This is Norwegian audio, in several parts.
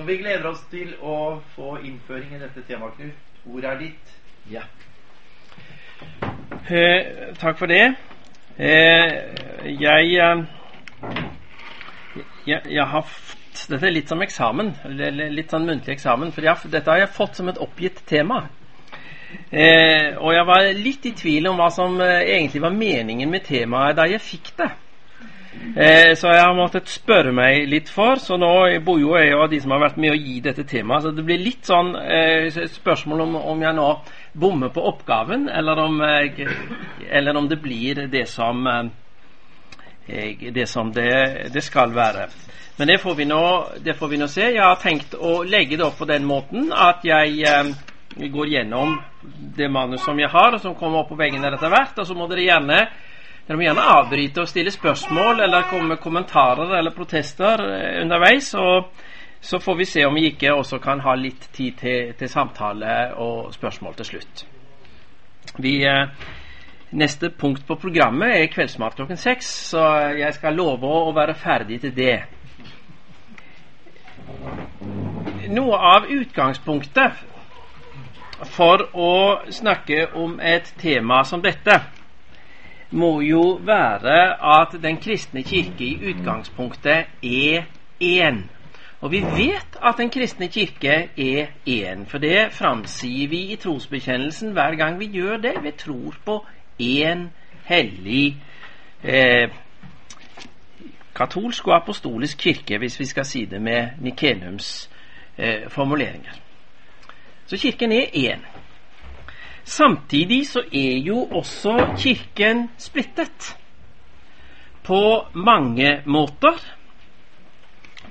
Så vi gleder oss til å få innføring i dette temaet, Knut. Ordet er ditt. Ja. Eh, takk for det. Eh, jeg, eh, jeg, jeg har Dette er litt som eksamen. Litt sånn muntlig eksamen. For jeg, dette har jeg fått som et oppgitt tema. Eh, og jeg var litt i tvil om hva som eh, egentlig var meningen med temaet da jeg fikk det. Eh, så jeg har måttet spørre meg litt for. Så nå bor jo jeg av de som har vært med å gi dette temaet. Så det blir litt sånn eh, spørsmål om, om, jeg nå bommer på oppgaven, eller om, eller om det blir det som, jeg, det, som det, det, skal være. Men det får, nå, det får, vi nå, se. Jeg har tenkt å legge det opp på den måten at jeg eh, går gjennom det manus som jeg har, og som kommer opp på veggene etter hvert. Og så må dere gjerne dere må gjerne avbryte og stille spørsmål eller komme med kommentarer eller protester eh, underveis. og Så får vi se om vi ikke også kan ha litt tid til, til samtale og spørsmål til slutt. Vi, eh, neste punkt på programmet er kveldsmat klokken seks, så jeg skal love å være ferdig til det. Noe av utgangspunktet for å snakke om et tema som dette må jo være at Den kristne kirke i utgangspunktet er én. Og vi vet at Den kristne kirke er én, for det framsier vi i trosbekjennelsen hver gang vi gjør det. Vi tror på én hellig eh, katolsk og apostolisk kirke, hvis vi skal si det med Nikelums eh, formuleringer. Så Kirken er én. Samtidig så er jo også Kirken splittet på mange måter.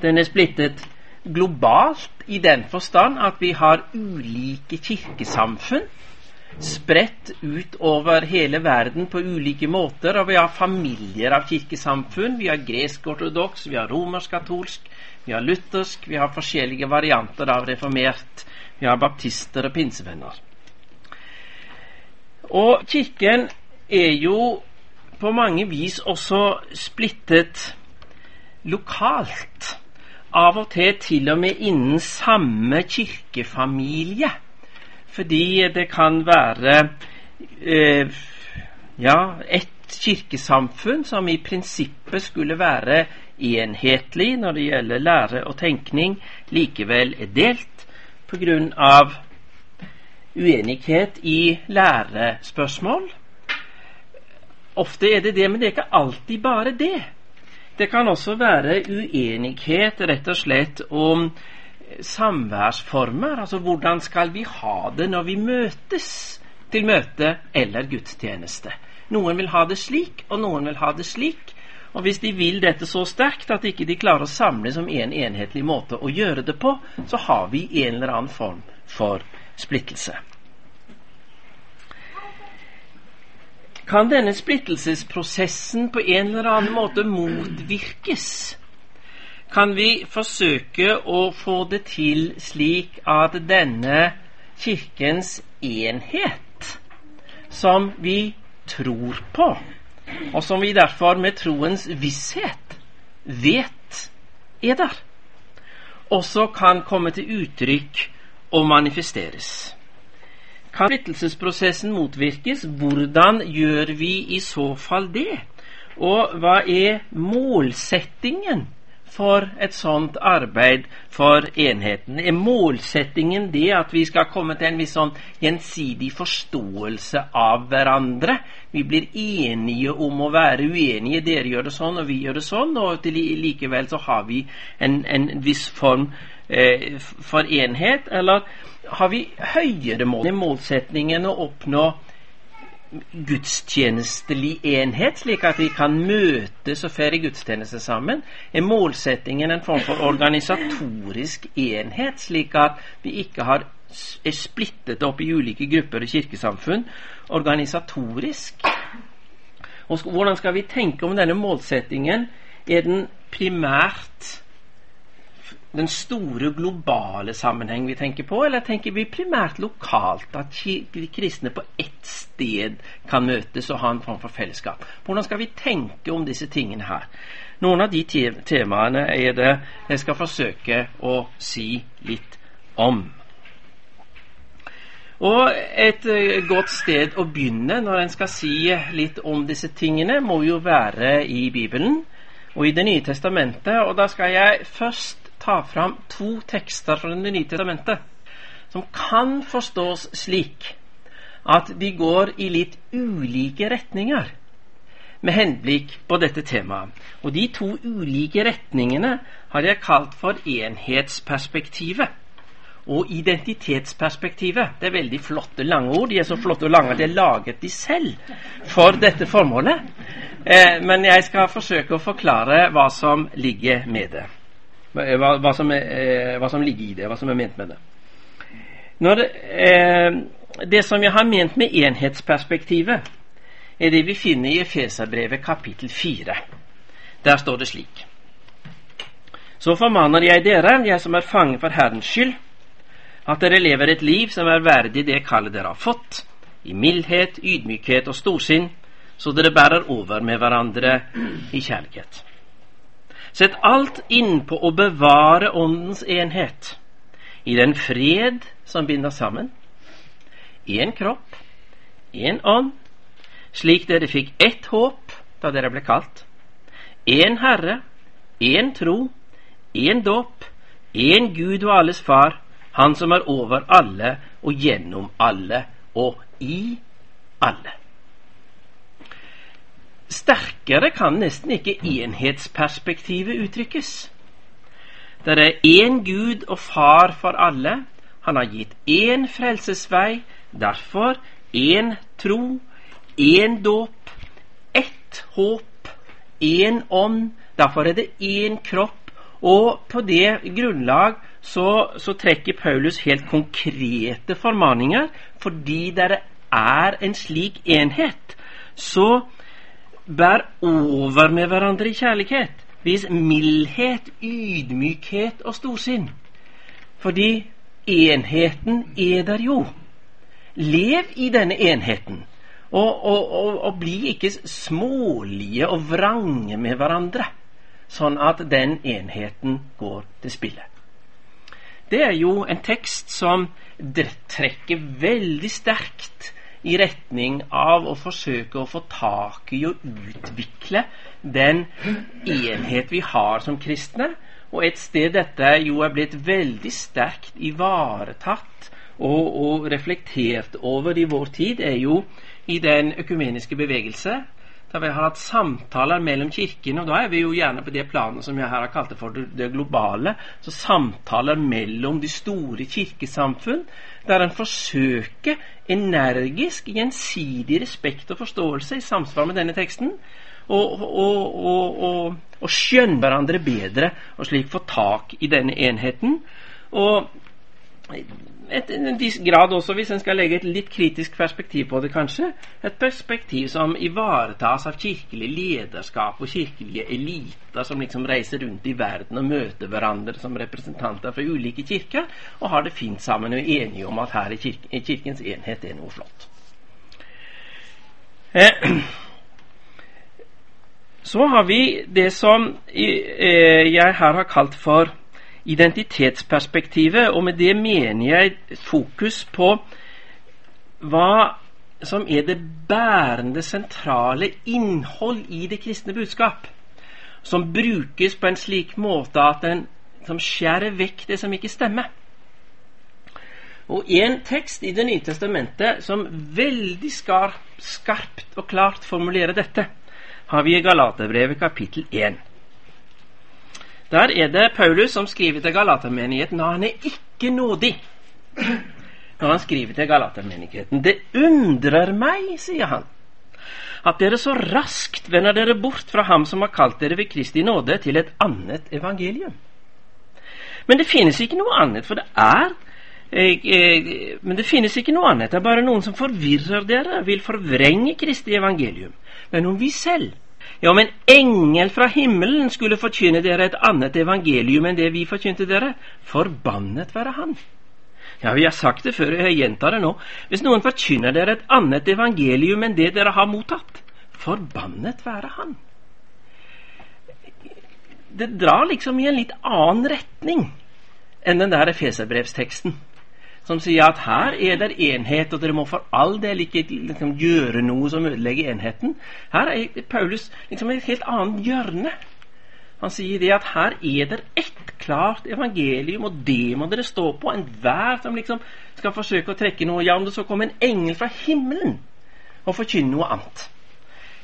Den er splittet globalt i den forstand at vi har ulike kirkesamfunn spredt ut over hele verden på ulike måter. Og vi har familier av kirkesamfunn. Vi har gresk-ortodoks, vi har romersk-katolsk, vi har luthersk, vi har forskjellige varianter av reformert, vi har baptister og pinsevenner. Og Kirken er jo på mange vis også splittet lokalt. Av og til til og med innen samme kirkefamilie. Fordi det kan være eh, ja, et kirkesamfunn som i prinsippet skulle være enhetlig når det gjelder lære og tenkning, likevel er delt pga uenighet i lærespørsmål. Ofte er det det, men det er ikke alltid bare det. Det kan også være uenighet rett og slett om samværsformer. Altså hvordan skal vi ha det når vi møtes til møte eller gudstjeneste. Noen vil ha det slik, og noen vil ha det slik. Og hvis de vil dette så sterkt at ikke de klarer å samles om en enhetlig måte å gjøre det på, så har vi en eller annen form for splittelse. Kan denne splittelsesprosessen på en eller annen måte motvirkes? Kan vi forsøke å få det til slik at denne Kirkens enhet, som vi tror på, og som vi derfor med troens visshet vet er der, også kan komme til uttrykk og manifesteres. Kan splittelsesprosessen motvirkes? Hvordan gjør vi i så fall det? Og hva er målsettingen for et sånt arbeid for enheten? Er målsettingen det at vi skal komme til en viss sånn gjensidig forståelse av hverandre? Vi blir enige om å være uenige. Dere gjør det sånn, og vi gjør det sånn. Og likevel så har vi en, en viss form for enhet, eller har vi høyere mål? Målsetningen å oppnå gudstjenestelig enhet, slik at vi kan møtes og feire gudstjeneste sammen? Er målsettingen en form for organisatorisk enhet, slik at vi ikke har, er splittet opp i ulike grupper og kirkesamfunn organisatorisk? Og hvordan skal vi tenke om denne målsettingen? Er den primært den store globale sammenheng vi tenker på, eller tenker vi primært lokalt? At kristne på ett sted kan møtes og ha en form for fellesskap? Hvordan skal vi tenke om disse tingene her? Noen av de te temaene er det jeg skal forsøke å si litt om. Og et uh, godt sted å begynne når en skal si litt om disse tingene, må jo være i Bibelen og i Det nye testamentet. Og da skal jeg først ta fram to tekster fra Det nye testamentet som kan forstås slik at de går i litt ulike retninger med henblikk på dette temaet. Og de to ulike retningene har jeg kalt for enhetsperspektivet og identitetsperspektivet. Det er veldig flotte lange ord. De er så flotte og lange at jeg laget de selv for dette formålet. Eh, men jeg skal forsøke å forklare hva som ligger med det. Hva, hva, som, er, eh, hva som, ligger i det, hva som er ment med det. Når, eh, det som jeg har ment med enhetsperspektivet, er det vi finner i Efeserbrevet kapittel 4. Der står det slik Så formaner jeg dere, jeg som er fange for Herrens skyld, at dere lever et liv som er verdig det kallet dere har fått, i mildhet, ydmykhet og storsinn, så dere bærer over med hverandre i kjærlighet. Sett alt inn på å bevare Åndens enhet, i den fred som binder sammen. Én kropp, én ånd, slik dere fikk ett håp da dere ble kalt. Én Herre, én tro, én dåp, én Gud og alles Far, Han som er over alle og gjennom alle og i alle. Sterkere kan nesten ikke enhetsperspektivet uttrykkes. Det er én Gud og Far for alle. Han har gitt én frelsesvei, derfor én tro, én dåp, ett håp, én ånd. Derfor er det én kropp. Og på det grunnlag så, så trekker Paulus helt konkrete formaninger. Fordi det er en slik enhet, så bær over med hverandre i kjærlighet. Vis mildhet, ydmykhet og storsinn. Fordi enheten er der jo. Lev i denne enheten. Og, og, og, og bli ikke smålige og vrange med hverandre, sånn at den enheten går til spille. Det er jo en tekst som trekker veldig sterkt i retning av å forsøke å få tak i og utvikle den enhet vi har som kristne. Og et sted dette jo er blitt veldig sterkt ivaretatt og, og reflektert over i vår tid, er jo i den økumeniske bevegelse. Da vi har hatt samtaler mellom kirkene, og da er vi jo gjerne på det planet som jeg her har kalt det for det globale. Så samtaler mellom de store kirkesamfunn, der en forsøker energisk, gjensidig respekt og forståelse i samsvar med denne teksten, og, og, og, og skjønne hverandre bedre, og slik få tak i denne enheten. Og et, en viss grad også, hvis en skal legge et litt kritisk perspektiv på det, kanskje. Et perspektiv som ivaretas av kirkelig lederskap og kirkelige eliter som liksom reiser rundt i verden og møter hverandre som representanter fra ulike kirker, og har det fint sammen og er enige om at her i kirke, Kirkens enhet er noe flott. Eh, så har vi det som eh, jeg her har kalt for identitetsperspektivet, og med det mener jeg fokus på hva som er det bærende, sentrale innhold i det kristne budskap, som brukes på en slik måte at den som skjærer vekk det som ikke stemmer. Og En tekst i Det nye testamentet som veldig skarpt og klart formulerer dette, har vi i Galaterbrevet kapittel 1. Der er det Paulus som skriver til Galatermenigheten, og han er ikke nådig når han skriver til Galatermenigheten. Det undrer meg, sier han, at dere så raskt vender dere bort fra ham som har kalt dere ved Kristi nåde, til et annet evangelium. Men det finnes ikke noe annet, for det er jeg, jeg, men det finnes ikke noe annet. Det er bare noen som forvirrer dere, vil forvrenge Kristi evangelium. Men om vi selv ja, men engel fra himmelen skulle forkynne dere et annet evangelium enn det vi forkynte dere, forbannet være han. Ja, vi har sagt det før, jeg gjentar det nå. Hvis noen forkynner dere et annet evangelium enn det dere har mottatt, forbannet være han. det drar liksom i en litt annen retning enn den der Efeserbrevsteksten. Som sier at her er det enhet, og dere må for all del ikke liksom, gjøre noe som ødelegger enheten. Her er Paulus liksom et helt annet hjørne. Han sier det at her er det ett klart evangelium, og det må dere stå på. Enhver som liksom skal forsøke å trekke noe Ja, om det så kommer en engel fra himmelen og forkynner noe annet,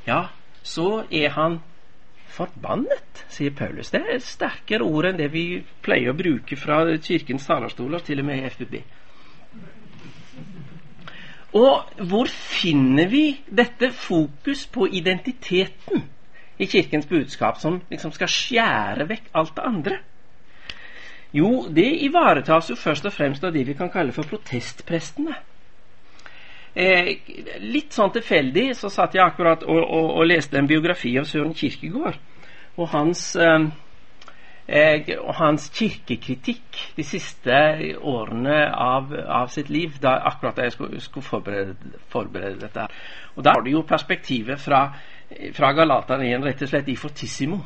ja, så er han forbannet, sier Paulus. Det er et sterkere ord enn det vi pleier å bruke fra kirkens talerstoler, til og med i FBB. Og hvor finner vi dette fokus på identiteten i Kirkens budskap, som liksom skal skjære vekk alt det andre? Jo, det ivaretas jo først og fremst av de vi kan kalle for protestprestene. Eh, litt sånn tilfeldig så satt jeg akkurat og, og, og leste en biografi av Søren Kirkegård. Og hans eh, og hans kirkekritikk de siste årene av, av sitt liv, da, akkurat da jeg skulle, skulle forberede, forberede, dette. Og Da har du jo perspektivet fra, fra Galaterne igjen, rett og slett i fortissimo.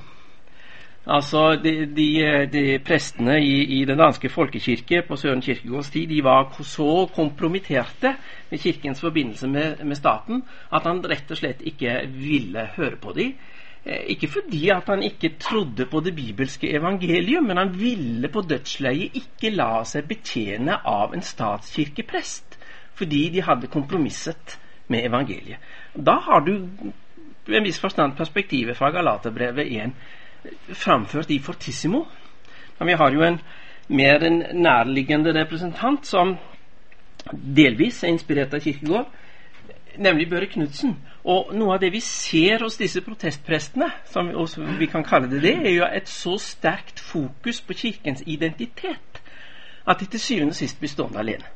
Altså, de, de, de Prestene i, i, den danske folkekirke på Søren Kirkegårds tid de var så kompromitterte med Kirkens forbindelse med, med staten at han rett og slett ikke ville høre på dem ikke fordi at han ikke trodde på det bibelske evangelium, men han ville på dødsleiet ikke la seg betjene av en statskirkeprest, fordi de hadde kompromisset med evangeliet. Da har du en viss forstand perspektivet fra Galaterbrevet 1 framført i fortissimo. Men vi har jo en mer en nærliggende representant som delvis er inspirert av Kirkegård, nemlig Børre Knutsen. Og noe av det vi ser hos disse protestprestene, som vi kan kalle det det, er jo et så sterkt fokus på Kirkens identitet at de til syvende og sist blir stående alene.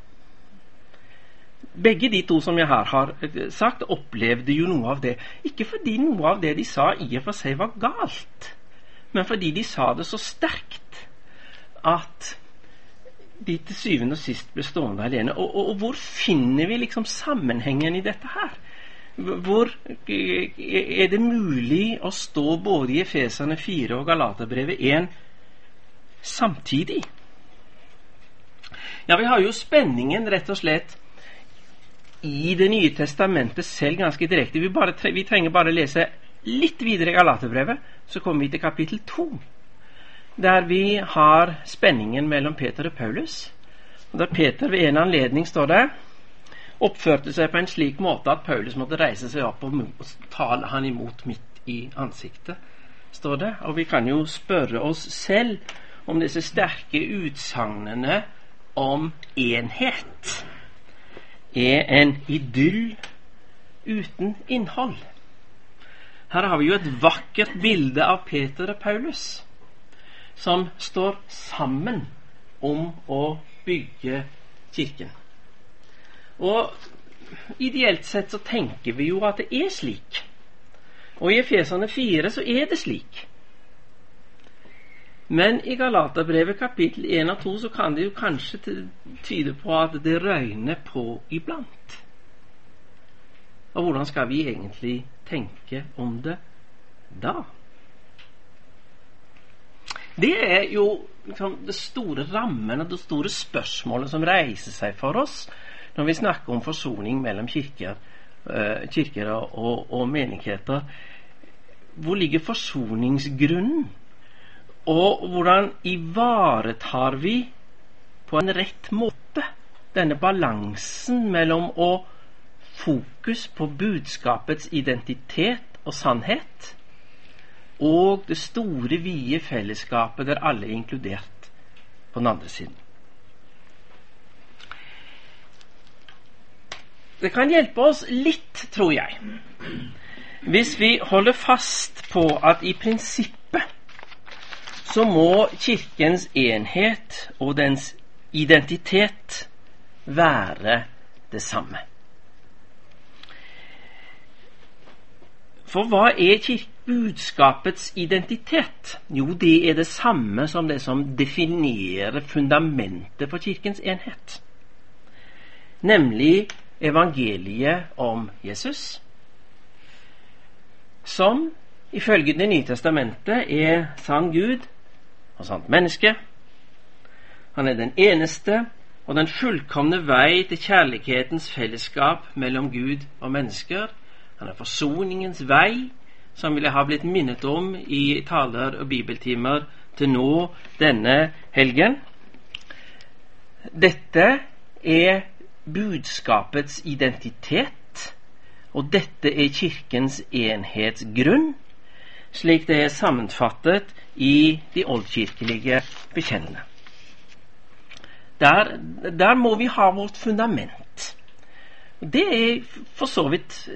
Begge de to som jeg her har eh, sagt, opplevde jo noe av det. Ikke fordi noe av det de sa i og for seg var galt, men fordi de sa det så sterkt at de til syvende og sist ble stående alene. Og, og, og hvor finner vi liksom sammenhengen i dette her? Hvor er det mulig å stå både i Efesene 4 og Galaterbrevet 1 samtidig? Ja, vi har jo spenningen rett og slett i Det nye testamentet selv ganske direkte. Vi, bare, vi trenger bare lese litt videre i Galaterbrevet, så kommer vi til kapittel 2. Der vi har spenningen mellom Peter og Paulus. Og Der Peter ved en anledning står der oppførte seg på en slik måte at Paulus måtte reise seg opp og tale han imot midt i ansiktet, står det. Og vi kan jo spørre oss selv om disse sterke utsagnene om enhet er en idyll uten innhold. Her har vi jo et vakkert bilde av Peter og Paulus som står sammen om å bygge kirken. Og ideelt sett så tenker vi jo at det er slik. Og i Efesene 4 så er det slik. Men i Galaterbrevet kapittel 1 og 2 så kan det jo kanskje tyde på at det røyner på iblant. Og hvordan skal vi egentlig tenke om det da? Det er jo liksom, det store rammen og det store spørsmålet som reiser seg for oss når vi snakker om forsoning mellom kirker, uh, kirker og, og, menigheter, hvor ligger forsoningsgrunnen? Og hvordan ivaretar vi på en rett måte denne balansen mellom å fokus på budskapets identitet og sannhet, og det store, vide fellesskapet der alle er inkludert på den andre siden. Det kan hjelpe oss litt, tror jeg, hvis vi holder fast på at i prinsippet så må Kirkens enhet og dens identitet være det samme. For hva er budskapets identitet? Jo, det er det samme som det som definerer fundamentet for Kirkens enhet. Nemlig evangeliet om Jesus, som ifølge Det nye testamentet er sann Gud og sant menneske. Han er den eneste og den fullkomne vei til kjærlighetens fellesskap mellom Gud og mennesker. Han er forsoningens vei, som ville ha blitt minnet om i taler og bibeltimer til nå denne helgen. Dette er budskapets identitet, og dette er Kirkens enhetsgrunn, slik det er sammenfattet i de oldkirkelige bekjennende. Der, der må vi ha vårt fundament. Det er for så vidt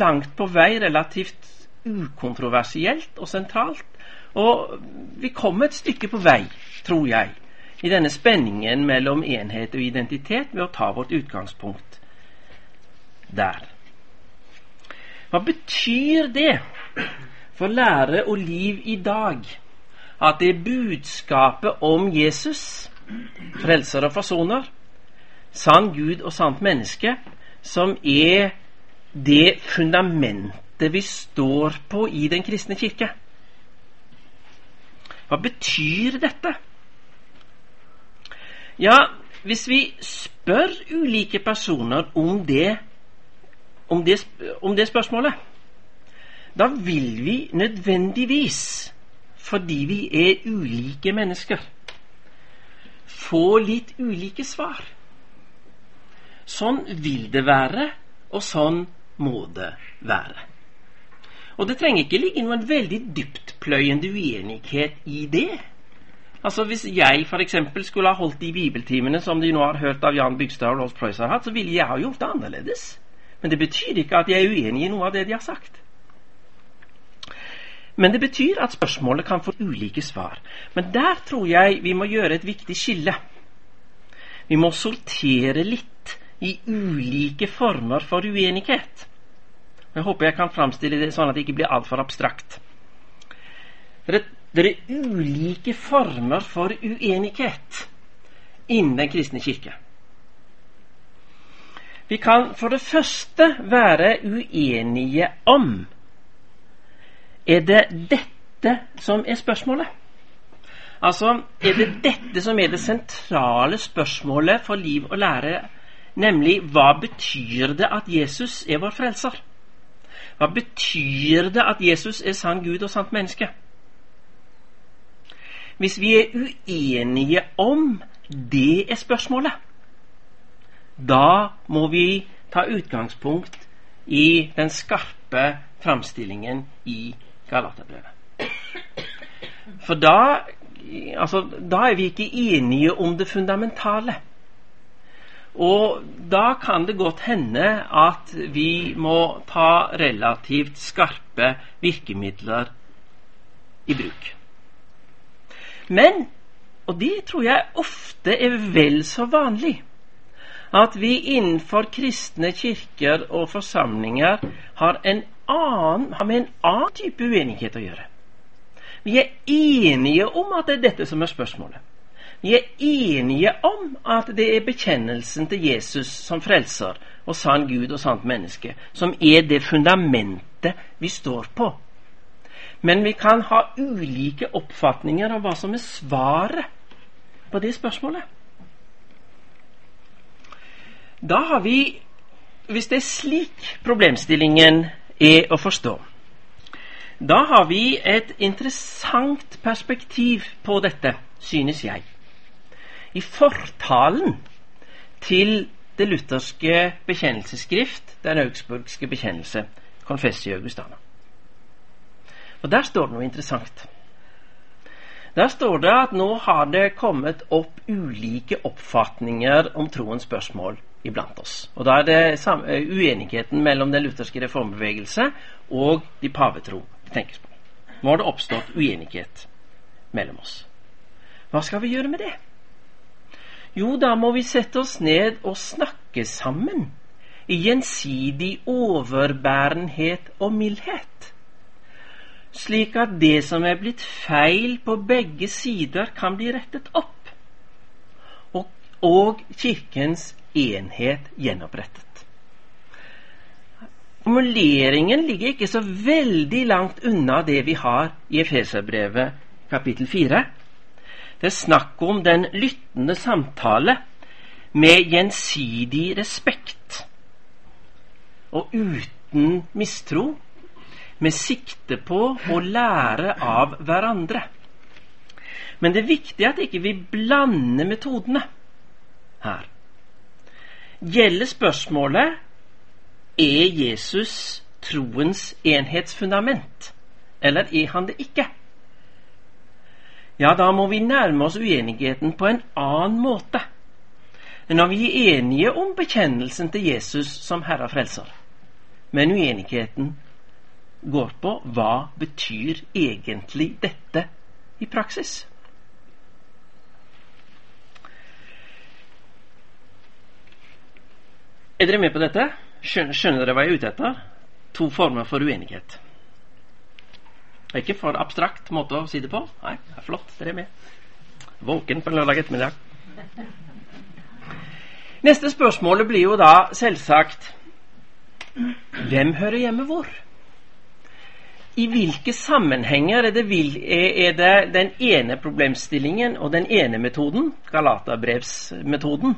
langt på vei relativt ukontroversielt og sentralt. Og vi kommer et stykke på vei, tror jeg, i denne spenningen mellom enhet og identitet ved å ta vårt utgangspunkt der. Hva betyr det for lære og liv i dag at det er budskapet om Jesus, frelser og forsoner, sann Gud og sant menneske, som er det fundamentet vi står på i Den kristne kirke? Hva betyr dette? Ja, hvis vi spør ulike personer om det, om det, om det spørsmålet, da vil vi nødvendigvis, fordi vi er ulike mennesker, få litt ulike svar. Sånn vil det være, og sånn må det være. Og det trenger ikke ligge noen veldig dyptpløyende uenighet i det. Altså Hvis jeg f.eks. skulle ha holdt de bibeltimene som de nå har hørt av Jan Bygstad og Rolf Preuss har hatt, så ville jeg ha gjort det annerledes. Men det betyr ikke at jeg er uenig i noe av det de har sagt. Men det betyr at spørsmålet kan få ulike svar. Men der tror jeg vi må gjøre et viktig skille. Vi må sortere litt i ulike former for uenighet. Jeg håper jeg kan framstille det sånn at det ikke blir altfor abstrakt. Det det er ulike former for uenighet innen den kristne kirke. Vi kan for det første være uenige om Er det dette som er spørsmålet? Altså, er det dette som er det sentrale spørsmålet for liv og lære, nemlig hva betyr det at Jesus er vår frelser? Hva betyr det at Jesus er sann Gud og sant menneske? Hvis vi er uenige om det er spørsmålet, da må vi ta utgangspunkt i den skarpe framstillingen i Galaterbrevet. For da, altså, da er vi ikke enige om det fundamentale. Og da kan det godt hende at vi må ta relativt skarpe virkemidler i bruk. Men, og det tror jeg ofte er vel så vanlig, at vi innenfor kristne kirker og forsamlinger har, en annen, har med en annen type uenighet å gjøre. Vi er enige om at det er dette som er spørsmålet. Vi er enige om at det er bekjennelsen til Jesus som frelser og sann Gud og sant menneske som er det fundamentet vi står på. Men vi kan ha ulike oppfatninger av hva som er svaret på det spørsmålet. Da har vi, hvis det er slik problemstillingen er å forstå, da har vi et interessant perspektiv på dette, synes jeg. I fortalen til det lutherske bekjennelsesskrift, den augsburgske bekjennelse, Confessio Augustana. Og Der står det noe interessant. Der står det at nå har det kommet opp ulike oppfatninger om troens spørsmål iblant oss. Og Da er det eh, uenigheten mellom den lutherske reformbevegelse og de pavetro vi tenker på. Nå har det oppstått uenighet mellom oss. Hva skal vi gjøre med det? Jo, da må vi sette oss ned og snakke sammen i gjensidig overbærenhet og mildhet slik at det som er blitt feil på begge sider, kan bli rettet opp, og, og Kirkens enhet gjenopprettet. formuleringen ligger ikke så veldig langt unna det vi har i Efeserbrevet kapittel 4. Det er snakk om den lyttende samtale med gjensidig respekt og uten mistro, med sikte på å lære av hverandre. Men det er viktig at ikke vi blander metodene her. Gjelder spørsmålet er Jesus troens enhetsfundament, eller er han det ikke? Ja, da må vi nærme oss uenigheten på en annen måte. Når vi er enige om bekjennelsen til Jesus som Herre og Frelser, men uenigheten går på hva betyr egentlig dette i praksis? Er dere med på dette? Skjønner, dere hva jeg er ute etter? To former for uenighet. Det er ikke for abstrakt måte å si det på. Nei, det er flott. Dere er med. Våken på en lørdag ettermiddag. Neste spørsmålet blir jo da selvsagt Hvem hører hjemme hvor? I hvilke sammenhenger er det, er det den ene problemstillingen og den ene metoden, Galaterbrevsmetoden,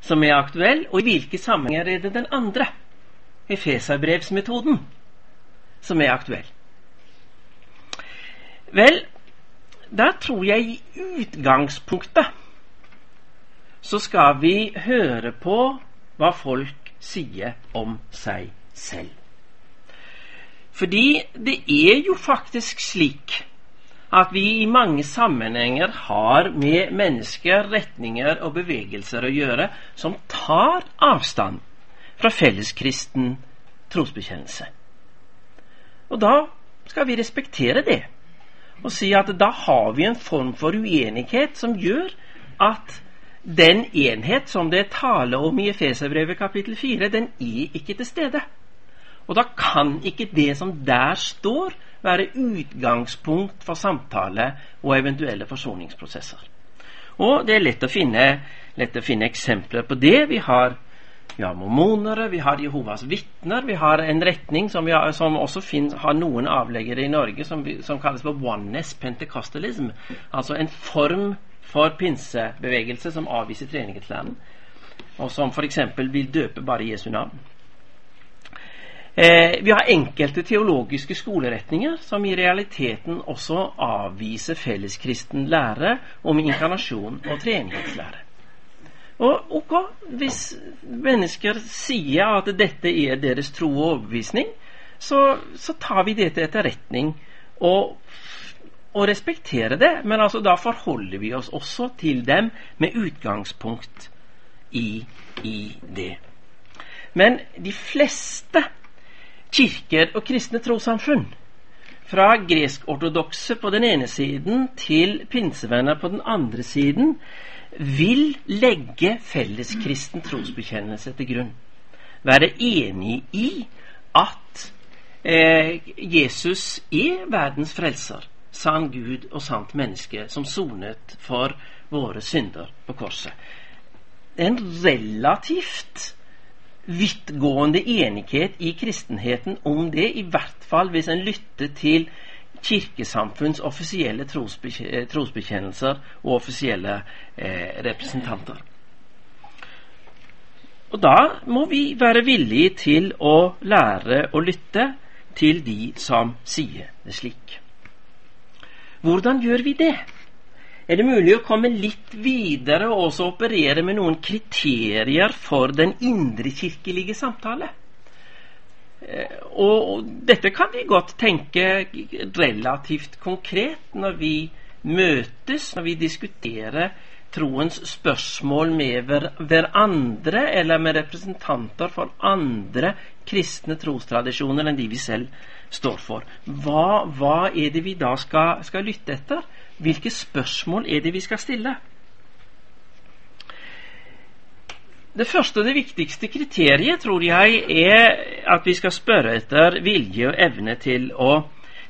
som er aktuell, og i hvilke sammenhenger er det den andre, Efeserbrevsmetoden, som er aktuell? Vel, da tror jeg i utgangspunktet så skal vi høre på hva folk sier om seg selv. Fordi det er jo faktisk slik at vi i mange sammenhenger har med mennesker, retninger og bevegelser å gjøre som tar avstand fra felleskristen trosbekjennelse. Og da skal vi respektere det og si at da har vi en form for uenighet som gjør at den enhet som det er tale om i Efeserbrevet kapittel 4, den er ikke til stede. Og da kan ikke det som der står, være utgangspunkt for samtale og eventuelle forsoningsprosesser. Og det er lett å finne, lett å finne eksempler på det. Vi har, vi mormonere, vi har Jehovas vitner, vi har en retning som, har, som også finnes, har noen avleggere i Norge som, som kalles for oneness pentecostalism. Altså en form for pinsebevegelse som avviser treenighetslæren, og som f.eks. vil døpe bare Jesu navn. Eh, vi har enkelte teologiske skoleretninger som i realiteten også avviser felleskristen lære om inkarnasjon og treenighetslære. Og ok, hvis mennesker sier at dette er deres tro og overbevisning, så, så tar vi det til etterretning og, og respekterer det. Men altså da forholder vi oss også til dem med utgangspunkt i, i det. Men de fleste kirker og kristne trossamfunn. Fra gresk-ortodokse på den ene siden til pinsevenner på den andre siden vil legge felleskristen trosbekjennelse til grunn. Være enig i at eh, Jesus er verdens frelser, sann Gud og sant menneske, som sonet for våre synder på korset. En relativt vidtgående enighet i kristenheten om det, i hvert fall hvis en lytter til kirkesamfunns offisielle trosbekjennelser og offisielle eh, representanter. Og da må vi være villige til å lære å lytte til de som sier det slik. Hvordan gjør vi det? Er det mulig å komme litt videre og også operere med noen kriterier for den indrekirkelige samtale. Eh, og dette kan vi godt tenke relativt konkret når vi møtes, når vi diskuterer troens spørsmål med hverandre eller med representanter for andre kristne trostradisjoner enn de vi selv står for. Hva, hva er det vi da skal, skal lytte etter? Hvilke spørsmål er det vi skal stille? Det første og det viktigste kriteriet tror jeg er at vi skal spørre etter vilje og evne til å,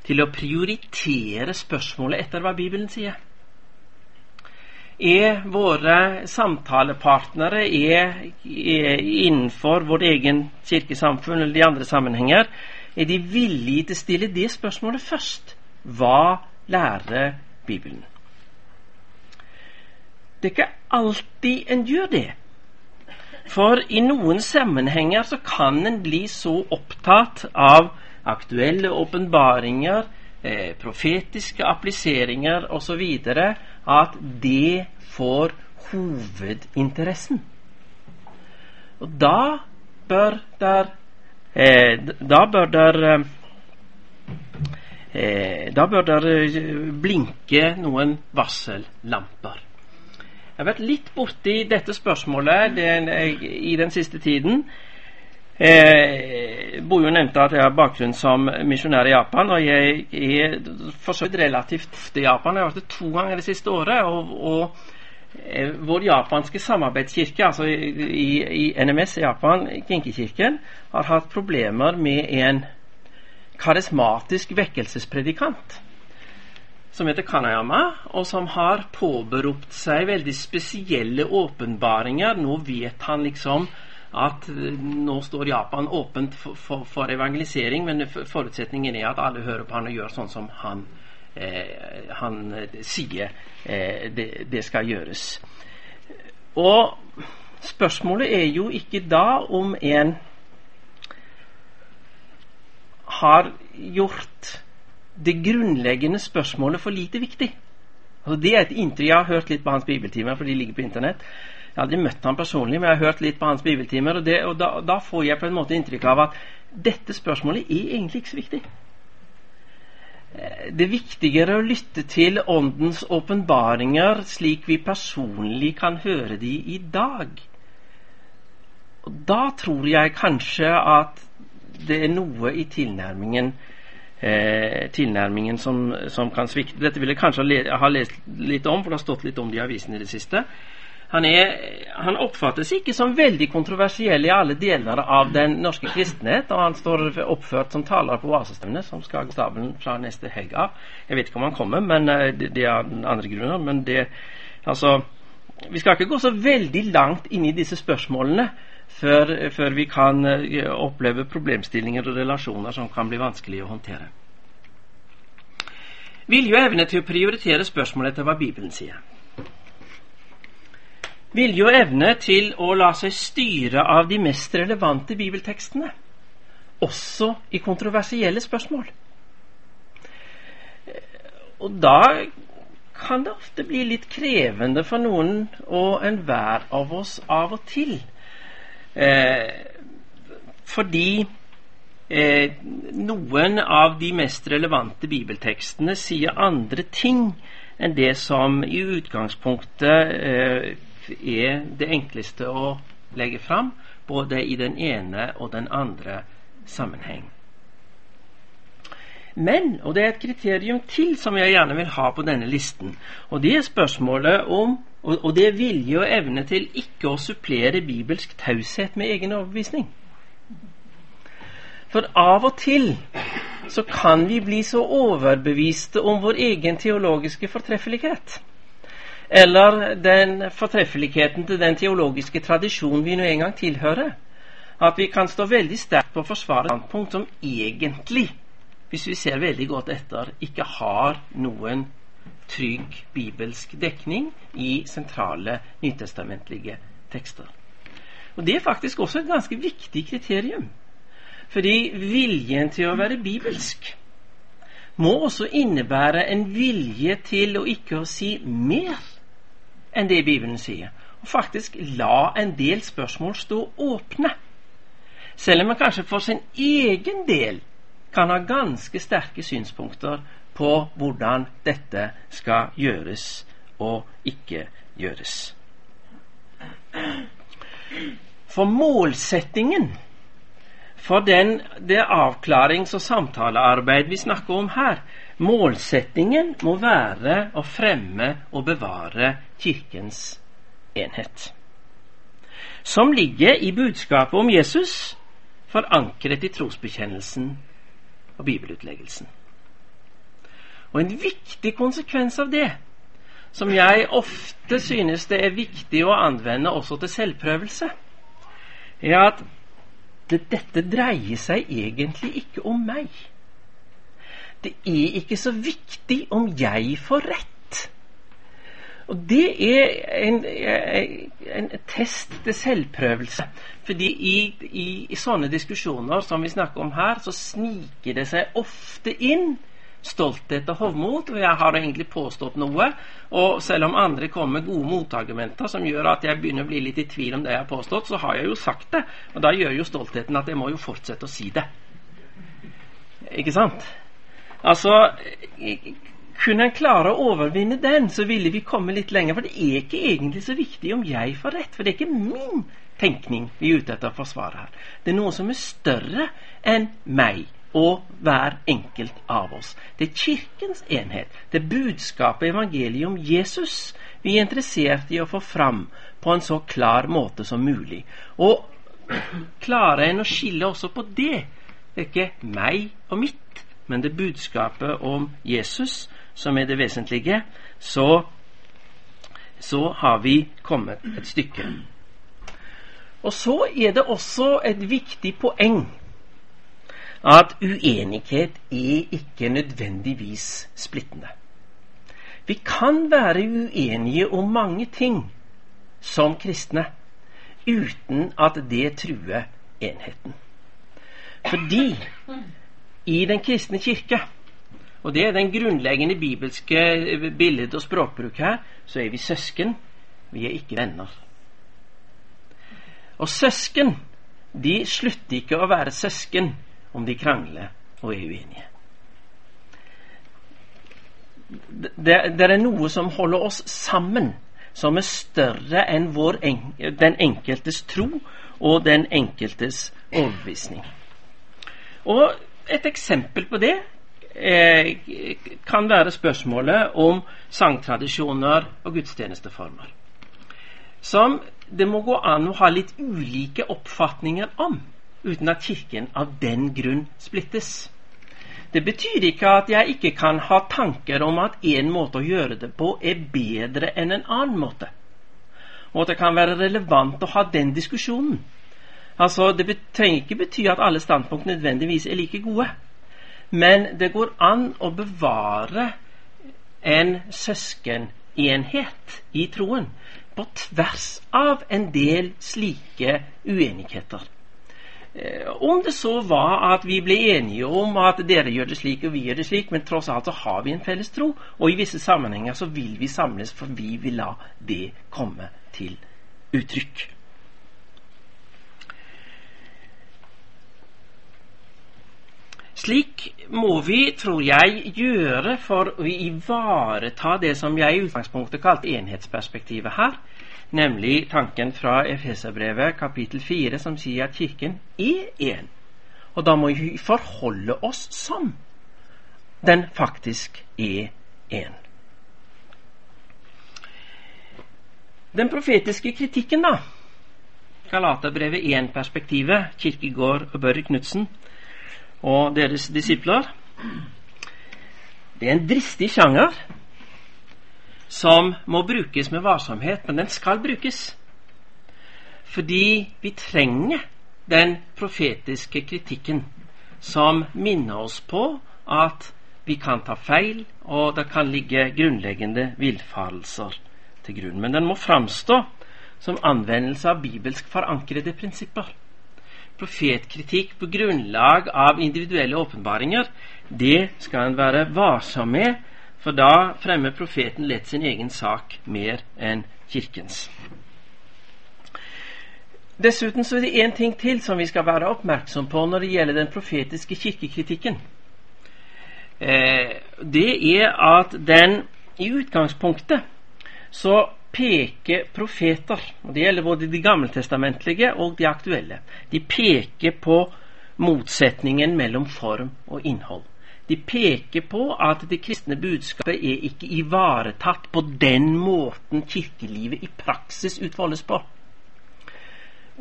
til å prioritere spørsmålet etter hva Bibelen sier. er våre samtalepartnere er, er innenfor vårt egen kirkesamfunn eller de andre sammenhenger, er de villige til å stille det spørsmålet først. Hva lærer Bibelen? Det er ikke alltid en gjør det. For i noen sammenhenger så kan en bli så opptatt av aktuelle åpenbaringer, eh, profetiske appliseringer osv. at det får hovedinteressen. Og da bør der eh, Da bør der eh, Da bør der eh, blinke noen varsellamper. Jeg har vært litt borti dette spørsmålet den, i den siste tiden. Eh, Bojo nevnte at jeg har bakgrunn som misjonær i Japan. Og jeg er forsøkt relativt ofte i Japan. Jeg har vært det to ganger det siste året. Og, og eh, vår japanske samarbeidskirke, altså i, i NMS i Japan, Kinkekirken, har hatt problemer med en karismatisk vekkelsespredikant som heter Kanayama, og som har påberopt seg veldig spesielle åpenbaringer. Nå vet han liksom at eh, nå står Japan åpent for, for, for evangelisering, men forutsetningen er at alle hører på han og gjør sånn som han, eh, han eh, sier eh, det, det, skal gjøres. Og spørsmålet er jo ikke da om en har gjort det grunnleggende spørsmålet for lite viktig. Altså det er et inntrykk Jeg har hørt litt på hans bibeltimer, for de ligger på Internett. Jeg har aldri møtt ham personlig, men jeg har hørt litt på hans bibeltimer. Og, det, og da, da, får jeg på en måte inntrykk av at dette spørsmålet er egentlig ikke så viktig. Det er viktigere å lytte til Åndens åpenbaringer slik vi personlig kan høre de i dag. Og da tror jeg kanskje at det er noe i tilnærmingen eh, tilnærmingen som, som, kan svikte. Dette vil jeg kanskje ha lest litt om, for det har stått litt om det i avisene i det siste. Han, er, han, oppfattes ikke som veldig kontroversiell i alle deler av den norske kristenhet, og han står oppført som taler på Vasestevnet, som skal gå stabelen fra neste helg av. Jeg vet ikke om han kommer, men eh, det, det er andre grunner. Men det Altså, vi skal ikke gå så veldig langt inn i disse spørsmålene før, før vi kan uh, oppleve problemstillinger og relasjoner som kan bli vanskelig å håndtere. Vilje og evne til å prioritere spørsmålet etter hva Bibelen sier. Vilje og evne til å la seg styre av de mest relevante bibeltekstene, også i kontroversielle spørsmål. Og da kan det ofte bli litt krevende for noen og enhver av oss av og til Eh, fordi eh, noen av de mest relevante bibeltekstene sier andre ting enn det som i utgangspunktet eh, er det enkleste å legge fram, både i den ene og den andre sammenheng. Men, og det er et kriterium til som jeg gjerne vil ha på denne listen, og det er spørsmålet om og, det er vilje og evne til ikke å supplere bibelsk taushet med egen overbevisning. For av og til så kan vi bli så overbeviste om vår egen teologiske fortreffelighet. Eller den fortreffeligheten til den teologiske tradisjonen vi nå en gang tilhører. At vi kan stå veldig sterkt på å forsvare standpunkt som egentlig, hvis vi ser veldig godt etter, ikke har noen trygg bibelsk dekning i sentrale nytestamentlige tekster. Og Det er faktisk også et ganske viktig kriterium. Fordi viljen til å være bibelsk må også innebære en vilje til å ikke å si mer enn det Bibelen sier. Og faktisk la en del spørsmål stå åpne. Selv om man kanskje for sin egen del kan ha ganske sterke synspunkter på hvordan dette skal gjøres og ikke gjøres. For målsettingen for den, det avklarings- og samtalearbeid vi snakker om her, målsettingen må være å fremme og bevare Kirkens enhet. Som ligger i budskapet om Jesus, forankret i trosbekjennelsen og bibelutleggelsen. Og en viktig konsekvens av det, som jeg ofte synes det er viktig å anvende også til selvprøvelse, er at det, dette dreier seg egentlig ikke om meg. Det er ikke så viktig om jeg får rett. Og det er en, en test til selvprøvelse. Fordi i, i, i, sånne diskusjoner som vi snakker om her, så sniker det seg ofte inn stolthet og hovmot. Og jeg har egentlig påstått noe. Og selv om andre kommer med gode motargumenter som gjør at jeg begynner å bli litt i tvil om det jeg har påstått, så har jeg jo sagt det. Og da gjør jo stoltheten at jeg må jo fortsette å si det. Ikke sant? Altså kunne en klare å overvinne den, så ville vi komme litt lenger. For det er ikke egentlig så viktig om jeg får rett, for det er ikke min tenkning vi er ute etter å forsvare her. Det er noe som er større enn meg og hver enkelt av oss. Det er Kirkens enhet. Det er budskapet evangeliet om Jesus vi er interessert i å få fram på en så klar måte som mulig. Og klarer en å skille også på det? Det er ikke meg og mitt, men det er budskapet om Jesus som er det vesentlige, så, så har vi kommet et stykke. Og så er det også et viktig poeng at uenighet er ikke nødvendigvis splittende. Vi kan være uenige om mange ting som kristne uten at det truer enheten. Fordi i Den kristne kirke og det er den grunnleggende bibelske bildet og språkbruk her. Så er vi søsken. Vi er ikke venner. Og søsken de slutter ikke å være søsken om de krangler og er uenige. Det, det er noe som holder oss sammen, som er større enn vår, den enkeltes tro og den enkeltes overbevisning. Og et eksempel på det eh, kan være spørsmålet om sangtradisjoner og gudstjenesteformer. Som det må gå an å ha litt ulike oppfatninger om, uten at Kirken av den grunn splittes. Det betyr ikke at jeg ikke kan ha tanker om at en måte å gjøre det på er bedre enn en annen måte. Og at det kan være relevant å ha den diskusjonen. Altså, Det trenger ikke bety at alle standpunkt nødvendigvis er like gode. Men det går an å bevare en søskenenhet i troen på tvers av en del slike uenigheter. Eh, om det så var at vi ble enige om at dere gjør det slik og vi gjør det slik, men tross alt så har vi en felles tro, og i visse sammenhenger så vil vi samles, for vi vil la det komme til uttrykk. Slik må vi, tror jeg, gjøre for å ivareta det som jeg i utgangspunktet kalte enhetsperspektivet her, nemlig tanken fra Efeserbrevet kapittel 4 som sier at Kirken er én. Og da må vi forholde oss som den faktisk er én. Den profetiske kritikken, da. Galaterbrevet 1-perspektivet, Kirkegård og Børre Knutsen og deres disipler. Det er en dristig sjanger som må brukes med varsomhet, men den skal brukes. Fordi vi trenger den profetiske kritikken som minner oss på at vi kan ta feil, og det kan ligge grunnleggende villfarelser til grunn. Men den må framstå som anvendelse av bibelsk forankrede prinsipper profetkritikk på grunnlag av individuelle åpenbaringer, det skal en være varsom med, for da fremmer profeten lett sin egen sak mer enn Kirkens. Dessuten så er det én ting til som vi skal være oppmerksom på når det gjelder den profetiske kirkekritikken. Eh, det er at den i utgangspunktet så peker profeter, og det gjelder både de gammeltestamentlige og de aktuelle, de peker på motsetningen mellom form og innhold. De peker på at det kristne budskapet er ikke ivaretatt på den måten kirkelivet i praksis utfoldes på.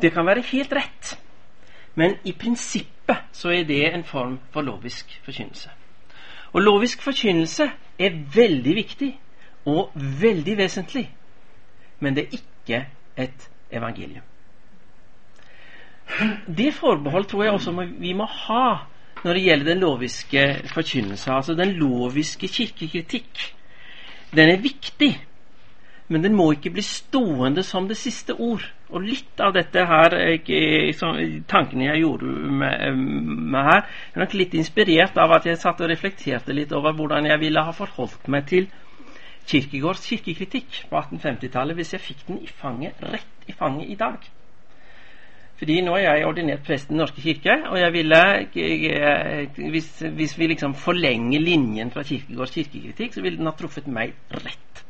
Det kan være helt rett, men i prinsippet så er det en form for lovisk forkynnelse. Og lovisk forkynnelse er veldig viktig og veldig vesentlig, men det er ikke et evangelium. Det forbehold tror jeg også vi må ha når det gjelder den loviske forkynnelse, altså den loviske kirkekritikk. Den er viktig, men den må ikke bli stående som det siste ord. Og litt av dette her, tankene jeg gjorde med, med her, er nok litt inspirert av at jeg satt og reflekterte litt over hvordan jeg ville ha forholdt meg til Kirkegårds kirkekritikk på 1850-tallet hvis jeg fikk den i fanget, rett i fanget i dag. Fordi nå er jeg ordinert prest i Den norske kirke, og jeg ville hvis, hvis, vi liksom forlenger linjen fra Kirkegårds kirkekritikk, så ville den ha truffet meg rett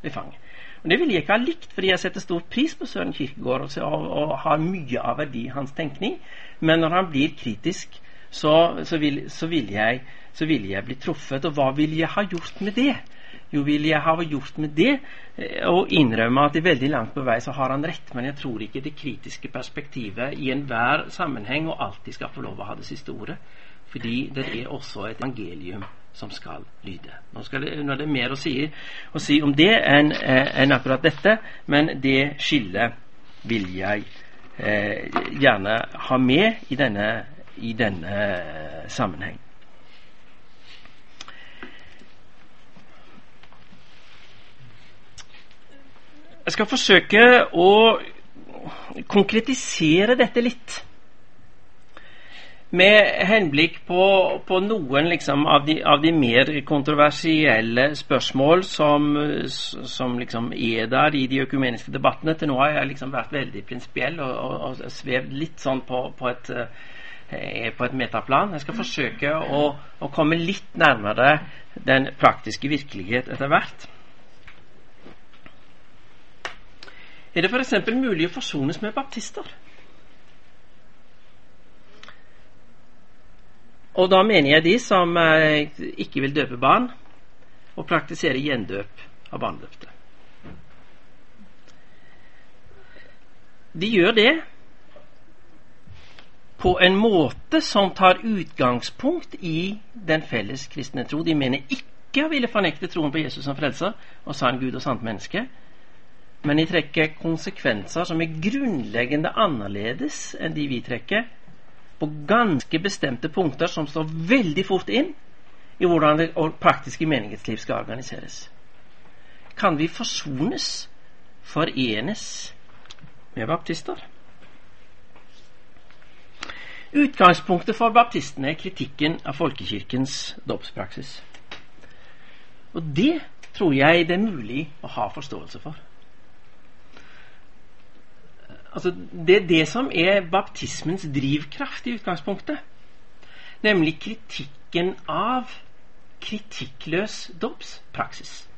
i fanget. Og Det ville jeg ikke ha likt, fordi jeg setter stor pris på Søren Kirkegård og, og, har mye av verdi i hans tenkning. Men når han blir kritisk, så, så, ville vil jeg, vil jeg bli truffet. Og hva vil jeg ha gjort med det? Jo, vil jeg ha gjort med det og eh, innrømme at i veldig langt på vei så har han rett, men jeg tror ikke det kritiske perspektivet i enhver sammenheng og alltid skal få lov å ha det siste ordet. Fordi det er også et evangelium som skal lyde. Nå, skal det, nå er det mer å si, å si om det enn eh, en akkurat dette, men det skillet vil jeg eh, gjerne ha med i denne, i denne eh, sammenheng. Jeg skal forsøke å konkretisere dette litt med henblikk på, på noen liksom, av, de, av, de, mer kontroversielle spørsmål som, som liksom er der i de økumeniske debattene. Til nå har jeg liksom vært veldig prinsipiell og, og, og, svevd litt sånn på, på, et, eh, på et metaplan. Jeg skal forsøke å, å komme litt nærmere den praktiske virkelighet etter hvert. Er det f.eks. mulig å forsones med baptister? Og da mener jeg de som eh, ikke vil døpe barn, og praktisere gjendøp av barnedøpte. De gjør det på en måte som tar utgangspunkt i den felles kristne tro. De mener ikke å ville fornekte troen på Jesus som frelser og sann Gud og sant menneske, men de trekker konsekvenser som er grunnleggende annerledes enn de vi trekker, på ganske bestemte punkter som står veldig fort inn i hvordan det praktiske menighetsliv skal organiseres. Kan vi forsones, forenes med baptister? Utgangspunktet for baptistene er kritikken av folkekirkens dåpspraksis. Og det tror jeg det er mulig å ha forståelse for altså Det er det som er baptismens drivkraft i utgangspunktet. Nemlig kritikken av kritikkløs dåpspraksis.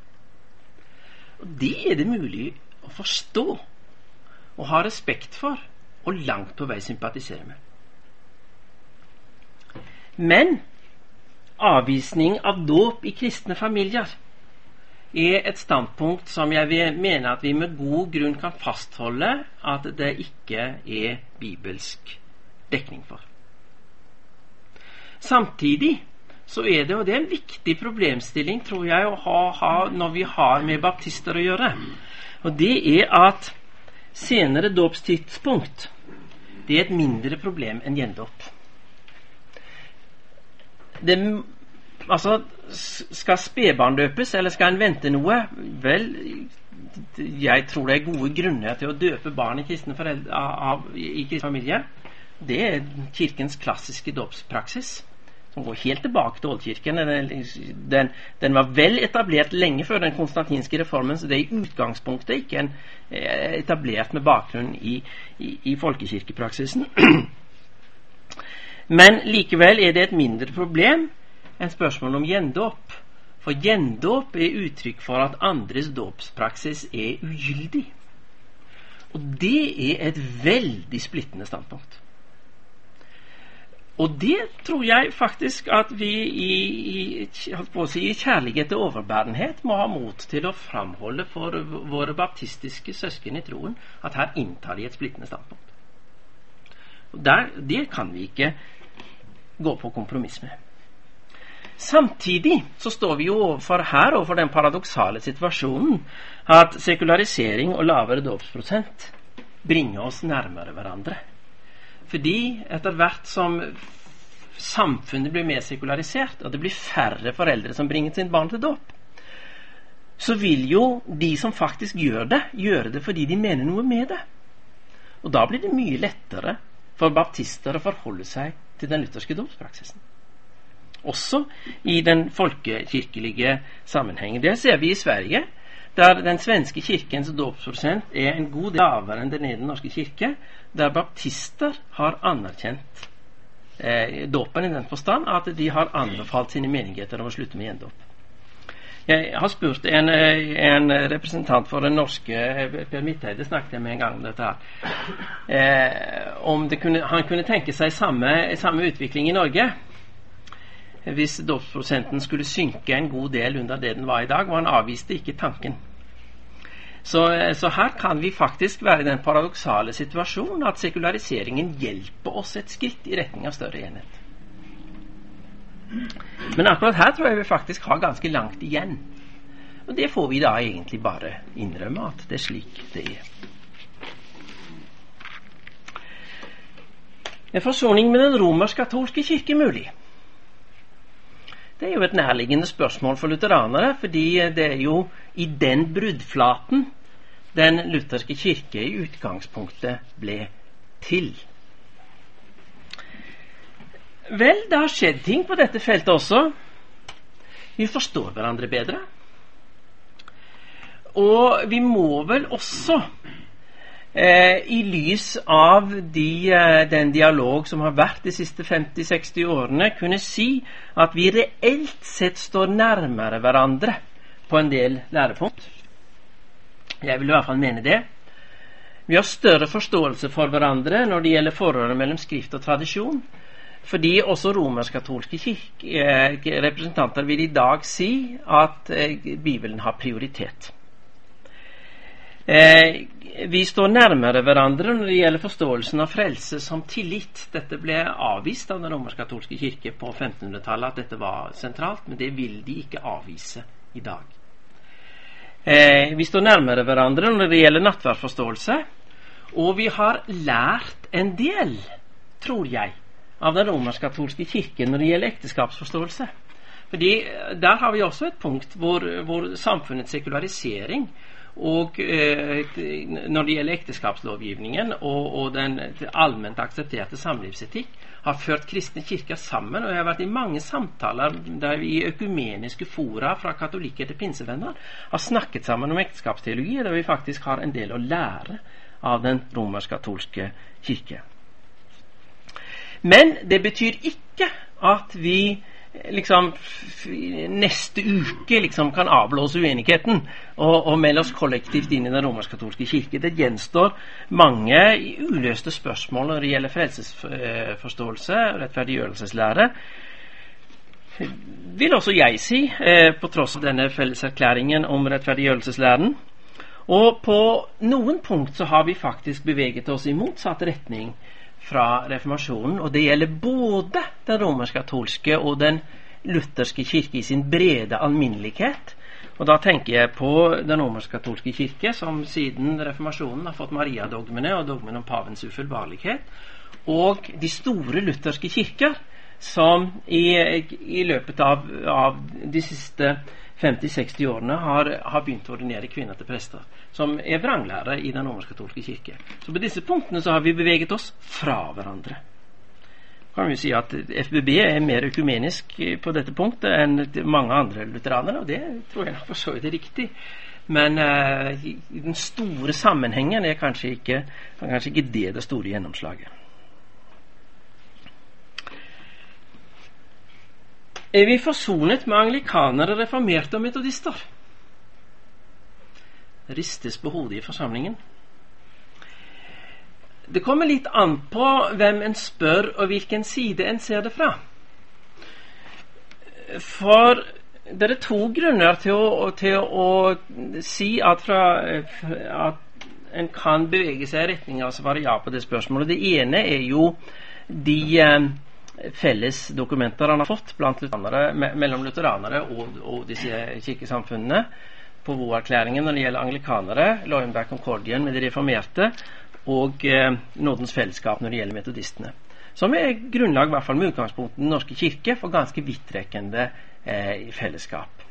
Det er det mulig å forstå og ha respekt for og langt på vei sympatisere med. Men avvisning av dåp i kristne familier er et standpunkt som jeg vil mene at vi med god grunn kan fastholde at det ikke er bibelsk dekning for. Samtidig så er det, og det er en viktig problemstilling, tror jeg, å ha, ha når vi har med baptister å gjøre. Og det er at senere dåpstidspunkt det er et mindre problem enn gjendåp. Det Altså, skal spedbarn døpes, eller skal en vente noe? Vel, jeg tror det er gode grunner til å døpe barn i kristne, foreldre, av, i kristne familie. Det er Kirkens klassiske dåpspraksis, som går helt tilbake til Oldkirken. Den, den, var vel etablert lenge før den konstantinske reformen, så det er i utgangspunktet ikke en, eh, etablert med bakgrunn i, i, i folkekirkepraksisen. Men likevel er det et mindre problem enn spørsmålet om gjendåp. For gjendåp er uttrykk for at andres dåpspraksis er ugyldig. Og det er et veldig splittende standpunkt. Og det tror jeg faktisk at vi i, i, si, i kjærlighet og overbærenhet må ha mot til å framholde for våre baptistiske søsken i troen at her inntar de et splittende standpunkt. Der, det kan vi ikke gå på kompromiss med. Samtidig så står vi jo overfor her overfor den paradoksale situasjonen at sekularisering og lavere dåpsprosent bringer oss nærmere hverandre. Fordi etter hvert som samfunnet blir mer sekularisert, og det blir færre foreldre som bringer sin barn til dåp, så vil jo de som faktisk gjør det, gjøre det fordi de mener noe med det. Og da blir det mye lettere for baptister å forholde seg til den lutherske dåpspraksisen. Også i den folkekirkelige sammenhengen. Det ser vi i Sverige, der den svenske kirkens dåpsprosent er en god del lavere enn den i Den norske kirke, der baptister har anerkjent eh, dåpen i den forstand at de har anbefalt sine menigheter om å slutte med gjendåp. Jeg har spurt en, en, representant for den norske Per Midtheide snakket jeg med en gang om dette her. Eh, om kunne, han kunne tenke seg samme, samme, utvikling i Norge hvis dåpsprosenten skulle synke en god del under det den var i dag. Og han avviste ikke tanken. Så, så, her kan vi faktisk være i den paradoksale situasjonen at sekulariseringen hjelper oss et skritt i retning av større enhet. Men akkurat her tror jeg vi faktisk har ganske langt igjen. Og det får vi da egentlig bare innrømme at det er slik det er. En forsoning med den romersk-katolske kirke mulig? Det er jo et nærliggende spørsmål for lutheranere, fordi det er jo i den bruddflaten den lutherske kirke i utgangspunktet ble til. Vel, det har skjedd ting på dette feltet også. Vi forstår hverandre bedre. Og vi må vel også, i lys av de, eh, den dialog som har vært de siste 50-60 årene, kunne si at vi reelt sett står nærmere hverandre på en del lærepunkt. Jeg vil i hvert fall mene det. Vi har større forståelse for hverandre når det gjelder forholdet mellom skrift og tradisjon. Fordi også romersk-katolske eh, representanter vil i dag si at eh, Bibelen har prioritet. Eh, vi står nærmere hverandre når det gjelder forståelsen av frelse som tillit. Dette ble avvist av den romersk-katolske kirke på 1500-tallet at dette var sentralt, men det vil de ikke avvise i dag. vi står nærmere hverandre når det gjelder nattverdforståelse, og vi har lært en del, tror jeg, av den romersk-katolske kirke når det gjelder ekteskapsforståelse. Fordi eh, Der har vi også et punkt hvor, hvor samfunnets sekularisering og eh, når det gjelder ekteskapslovgivningen og, og den allment aksepterte samlivsetikk, har ført kristne kirker sammen. Og jeg har vært i mange samtaler der vi i økumeniske fora fra katolikker til pinsevenner har snakket sammen om ekteskapsteologi, der vi faktisk har en del å lære av den romersk-katolske kirke. Men det betyr ikke at vi liksom neste uke liksom kan avblåse uenigheten og, og melde oss kollektivt inn i den romersk-katolske kirke. Det gjenstår mange uløste spørsmål når det gjelder frelsesforståelse og rettferdiggjørelseslære. Vil også jeg si, eh, på tross av denne felleserklæringen om rettferdiggjørelseslæren. Og på noen punkt så har vi faktisk beveget oss i motsatt retning fra reformasjonen. Og det gjelder både den romersk-katolske og den lutherske kirke i sin brede alminnelighet. Og da tenker jeg på den romersk-katolske kirke, som siden reformasjonen har fått Mariadogmene og dogmen om pavens ufeilbarlighet. Og de store lutherske kirker, som i, i løpet av, av de siste 50-60 årene har, har, begynt å ordinere kvinner til prester, som er vranglære i den romersk-katolske kirke. Så på disse punktene så har vi beveget oss fra hverandre. Kan vi si at FBB er mer økumenisk på dette punktet enn mange andre lutheranere, og det tror jeg for så vidt er riktig. Men uh, i, den store sammenhengen er kanskje ikke, kanskje ikke det det store gjennomslaget. Er vi forsonet med anglikanere, reformerte og metodister. Ristes på hodet i forsamlingen. Det kommer litt an på hvem en spør, og hvilken side en ser det fra. For det er to grunner til å, til å si at, fra, at, en kan bevege seg i retning av å svare ja på det spørsmålet. Det ene er jo de eh, felles dokumenter han har fått blant lutheranere, me mellom lutheranere og, og disse kirkesamfunnene. På erklæringen når det gjelder anglikanere, Loyenberg Concordien med de reformerte og eh, Nådens fellesskap når det gjelder metodistene. Som er grunnlag, i hvert fall med utgangspunkt i Den norske kirke, for ganske vidtrekkende eh, fellesskap.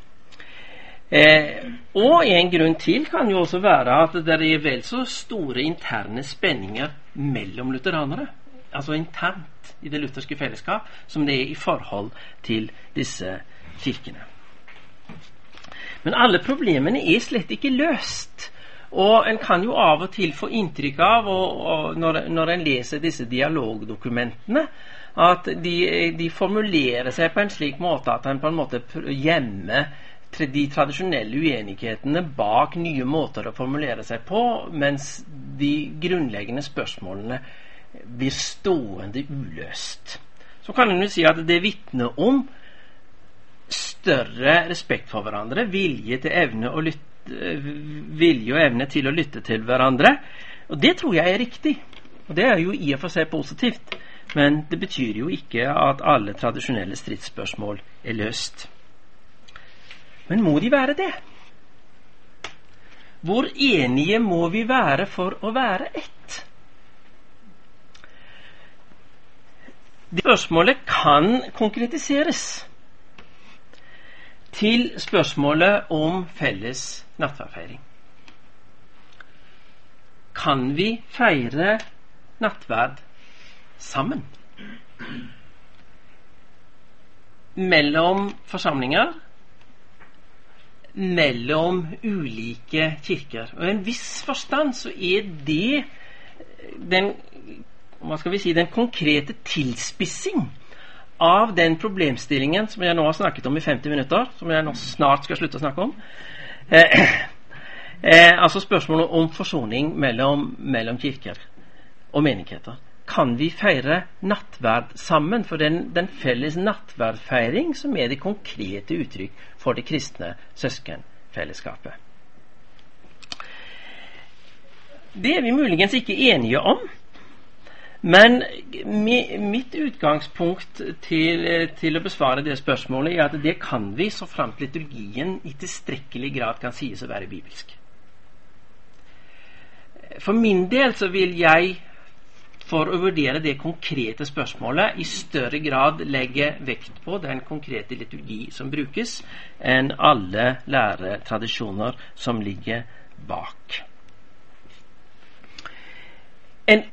Eh, og en grunn til kan jo også være at det er vel så store interne spenninger mellom lutheranere. Altså internt i det lutherske fellesskap som det er i forhold til disse kirkene. Men alle problemene er slett ikke løst. Og en kan jo av og til få inntrykk av, og, og når, når en leser disse dialogdokumentene, at de, de, formulerer seg på en slik måte at en på en måte gjemmer de tradisjonelle uenighetene bak nye måter å formulere seg på, mens de grunnleggende spørsmålene blir stående uløst. Så kan en jo si at det vitner om større respekt for hverandre, vilje, evne lytte, vilje og evne til å lytte til hverandre. Og det tror jeg er riktig. Og det er jo i og for seg positivt. Men det betyr jo ikke at alle tradisjonelle stridsspørsmål er løst. Men må de være det? Hvor enige må vi være for å være ett? Spørsmålet kan konkretiseres til spørsmålet om felles nattverdfeiring. Kan vi feire nattverd sammen? Mellom forsamlinger, mellom ulike kirker. Og I en viss forstand så er det den hva skal vi si, den konkrete tilspissing av den problemstillingen som jeg nå har snakket om i 50 minutter, som jeg nå snart skal slutte å snakke om. Eh, eh, altså spørsmålet om forsoning mellom, mellom, kirker og menigheter. Kan vi feire nattverd sammen? For den, den felles nattverdfeiring som er det konkrete uttrykk for det kristne søskenfellesskapet. Det er vi muligens ikke enige om. Men mitt utgangspunkt til, til, å besvare det spørsmålet er at det kan vi så framt liturgien i tilstrekkelig grad kan sies å være bibelsk. For min del så vil jeg, for å vurdere det konkrete spørsmålet, i større grad legge vekt på den konkrete liturgi som brukes, enn alle læretradisjoner som ligger bak. En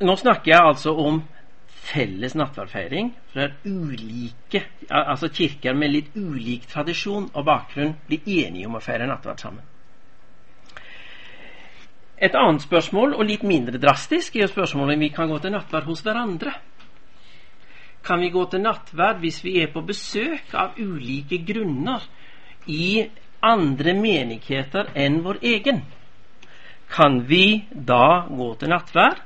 nå snakker jeg altså om felles nattverdfeiring. For ulike, altså kirker med litt ulik tradisjon og bakgrunn blir enige om å feire nattverd sammen. Et annet spørsmål, og litt mindre drastisk, er spørsmålet om vi kan gå til nattverd hos hverandre. Kan vi gå til nattverd hvis vi er på besøk av ulike grunner i andre menigheter enn vår egen? Kan vi da gå til nattverd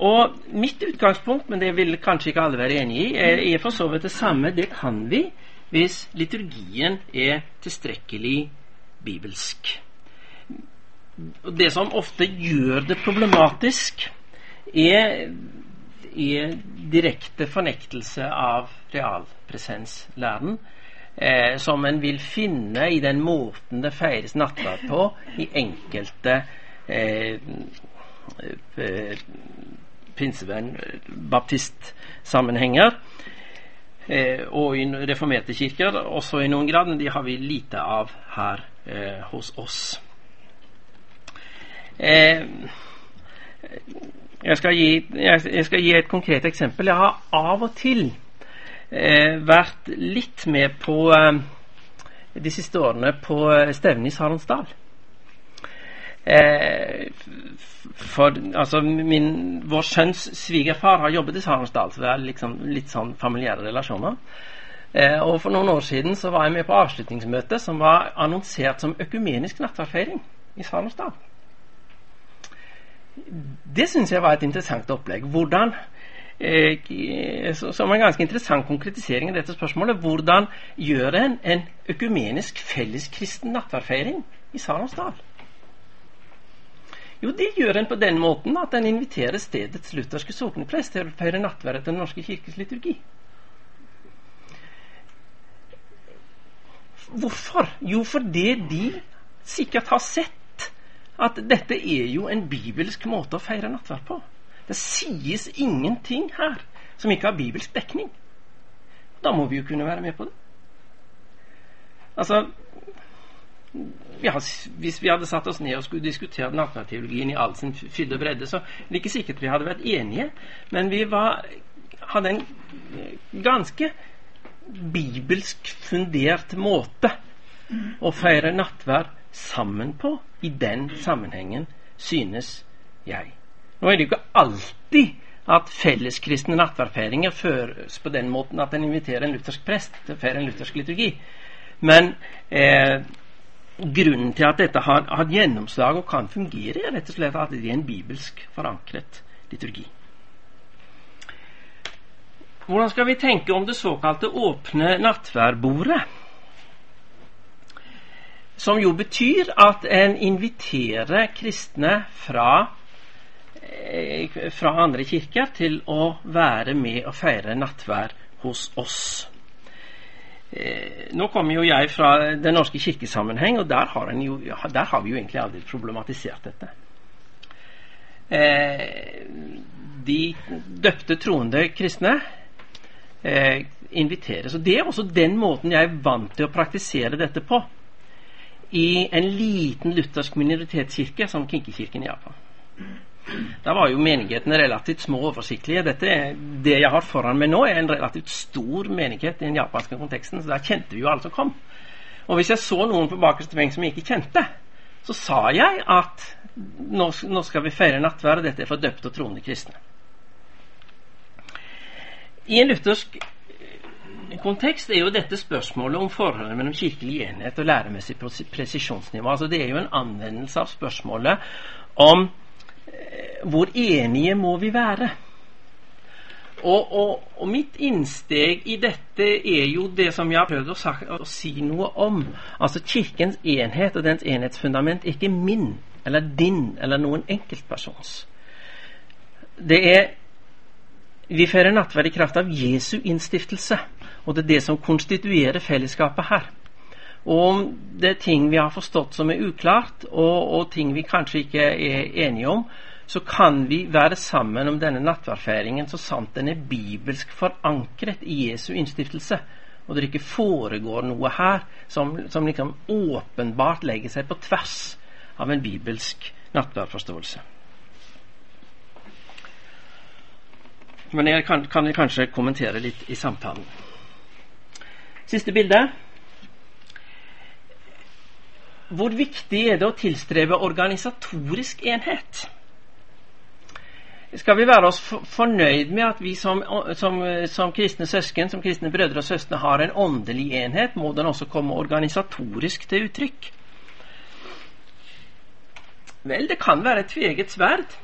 og mitt utgangspunkt, men det vil kanskje ikke alle være enig i, er, er for så vidt det samme. Det kan vi hvis liturgien er tilstrekkelig bibelsk. Det som ofte gjør det problematisk, er, er direkte fornektelse av realpresenslæren. Eh, som en vil finne i den måten det feires nattverd på i enkelte eh, eh pinsevenn, baptistsammenhenger. Eh, og i reformerte kirker også i noen grad, men de har vi lite av her eh, hos oss. Eh, jeg, skal gi, jeg, skal gi, et konkret eksempel. Jeg har av og til eh, vært litt med på eh, de siste årene på stevnet stevne i Sarensdal. Eh, for altså, min, Vår sønns svigerfar har jobbet i Sarensdal, så det er liksom litt sånn familiære relasjoner. Eh, og For noen år siden så var jeg med på avslutningsmøtet som var annonsert som økumenisk nattverdfeiring i Sarensdal. Det syns jeg var et interessant opplegg. Hvordan eh, som en ganske interessant konkretisering av dette spørsmålet. Hvordan gjør en en økumenisk felleskristen nattverdfeiring i Sarensdal? Jo, det gjør en på den måten at en inviterer stedets lutherske sokneprest til å feire nattverd etter Den norske kirkes liturgi. Hvorfor? Jo, fordi de sikkert har sett at dette er jo en bibelsk måte å feire nattverd på. Det sies ingenting her som ikke har bibelsk dekning. Da må vi jo kunne være med på det. Altså, ja, hvis vi hadde satt oss ned og skulle diskutert nattverdteologien i all sin fylde og bredde, så er det ikke sikkert vi hadde vært enige, men vi var, hadde en eh, ganske bibelsk fundert måte å feire nattverd sammen på i den sammenhengen, synes jeg. Nå er det jo ikke alltid at felleskristne nattverdfeiringer føres på den måten at en inviterer en luthersk prest til å feire en luthersk liturgi. Men eh, grunnen til at dette har hatt gjennomslag og kan fungere, er rett og slett at det er en bibelsk forankret liturgi. Hvordan skal vi tenke om det såkalte åpne nattværbordet? Som jo betyr at en inviterer kristne fra, eh, fra andre kirker til å være med og feire nattvær hos oss. Eh, nå kommer jo jeg fra Den norske kirkesammenheng, og der har, jo, der har, vi jo egentlig aldri problematisert dette. Eh, de døpte troende kristne eh, inviteres. Og Det er også den måten jeg er vant til å praktisere dette på i en liten luthersk minoritetskirke som Kinkekirken i Japan. Da var jo menighetene relativt små og oversiktlige. Dette, det jeg har foran meg nå, er en relativt stor menighet i den japanske konteksten, så der kjente vi jo alle som kom. Og hvis jeg så noen på bakerste benk som jeg ikke kjente, så sa jeg at nå, nå skal vi feire nattverd, og dette er for døpte og troende kristne. I en luthersk kontekst er jo dette spørsmålet om forholdet mellom kirkelig enhet og læremessig presisjonsnivå. Altså Det er jo en anvendelse av spørsmålet om hvor enige må vi være? Og, og, og, mitt innsteg i dette er jo det som jeg har prøvd å, sagt, å, si noe om. Altså Kirkens enhet og dens enhetsfundament er ikke min eller din eller noen enkeltpersons. Det er Vi fører nattverd i kraft av Jesu innstiftelse, og det er det som konstituerer fellesskapet her. Og om det er ting vi har forstått som er uklart, og, og ting vi kanskje ikke er enige om, så kan vi være sammen om denne nattverdfeiringen så sant den er bibelsk forankret i Jesu innstiftelse, og det ikke foregår noe her som, som liksom åpenbart legger seg på tvers av en bibelsk nattverdforståelse. Men jeg kan, kan jeg kanskje kommentere litt i samtalen. Siste bilde. Hvor viktig er det å tilstrebe organisatorisk enhet? skal vi være oss fornøyd med at vi som, som, som, kristne søsken, som kristne brødre og søstre, har en åndelig enhet, må den også komme organisatorisk til uttrykk. Vel, det kan være et tveget sverd.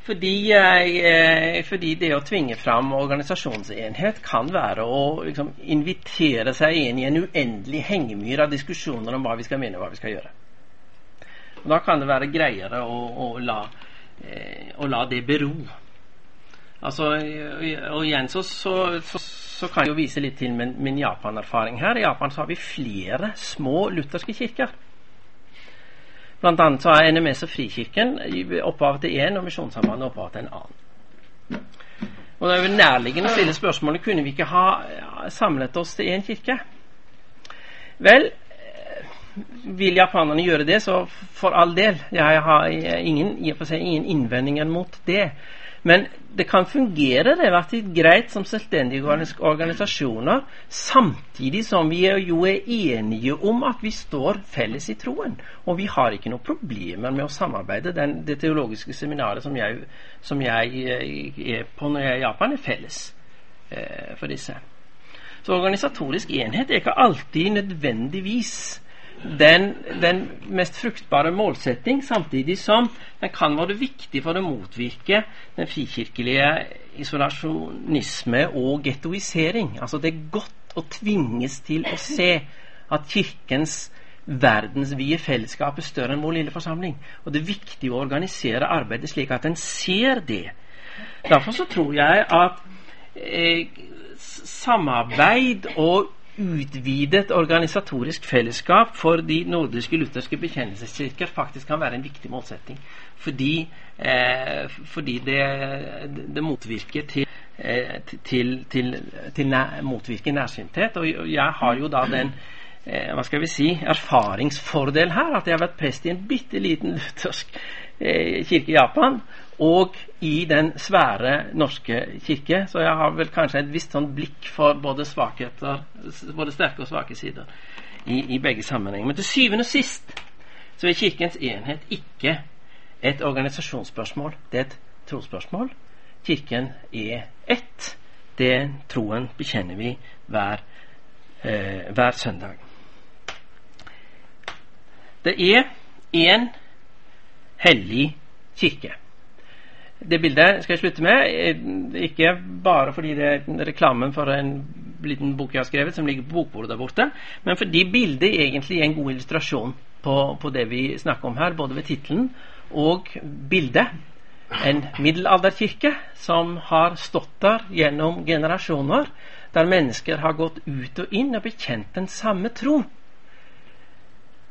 Fordi, eh, fordi, det å tvinge fram organisasjonsenhet kan være å liksom, invitere seg inn i en uendelig hengemyr av diskusjoner om hva vi skal mene og hva vi skal gjøre. Og da kan det være greiere å, å la å la det bero. Altså, og igjen så, så, så, så, kan jeg jo vise litt til min, min Japan-erfaring her. I Japan så har vi flere små lutherske kirker. Blant annet så er NMS og Frikirken opphavet til én, og Misjonssambandet opphavet til en annen. Og det er jo nærliggende å stille spørsmålet kunne vi ikke ha samlet oss til én kirke. Vel, vil japanerne gjøre det, så for all del. Jeg har ingen, ingen innvendinger mot det. Men det kan fungere relativt greit som selvstendige organisasjoner, samtidig som vi jo er enige om at vi står felles i troen. Og vi har ikke noen problemer med å samarbeide. Den, det teologiske seminaret som jeg, som jeg, eh, er på når jeg er i Japan, er felles eh, for disse. Så organisatorisk enhet er ikke alltid nødvendigvis den, den, mest fruktbare målsetting, samtidig som den kan være viktig for å motvirke den frikirkelige isolasjonisme og gettoisering. Altså det er godt å tvinges til å se at Kirkens verdensvide fellesskapet større enn vår lille forsamling. Og det er viktig å organisere arbeidet slik at en ser det. Derfor så tror jeg at eh, samarbeid og utvidet organisatorisk fellesskap for de nordiske lutherske bekjennelseskirker faktisk kan være en viktig målsetting. Fordi, eh, fordi det, det, motvirker til, eh, til, til, til nær, motvirker nærsynthet. Og jeg har jo da den eh, hva skal vi si, erfaringsfordel her. At jeg har vært prest i en bitte liten luthersk eh, kirke i Japan og i den svære norske kirke. Så jeg har vel kanskje et visst sånn blikk for både svakheter, både sterke og svake sider i, i begge sammenhenger. Men til syvende og sist så er Kirkens enhet ikke et organisasjonsspørsmål. Det er et trosspørsmål. Kirken er ett. Det troen bekjenner vi hver, eh, hver søndag. Det er én hellig kirke. Det bildet skal jeg slutte med. Ikke bare fordi det er reklamen for en liten bok jeg har skrevet, som ligger på bokbordet der borte, men fordi bildet egentlig er en god illustrasjon på, på det vi snakker om her, både ved tittelen og bildet. En middelalderkirke som har stått der gjennom generasjoner, der mennesker har gått ut og inn og bekjent den samme tro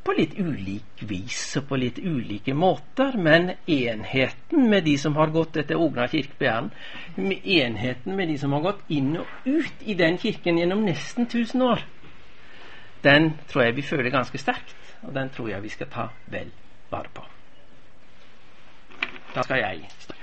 på litt ulik vis og på litt ulike måter, men enheten med de som har gått etter Ogna kirkebegjæren, enheten med de som har gått inn og ut i den kirken gjennom nesten 1000 år, den tror jeg vi føler ganske sterkt, og den tror jeg vi skal ta vel vare på. Da skal jeg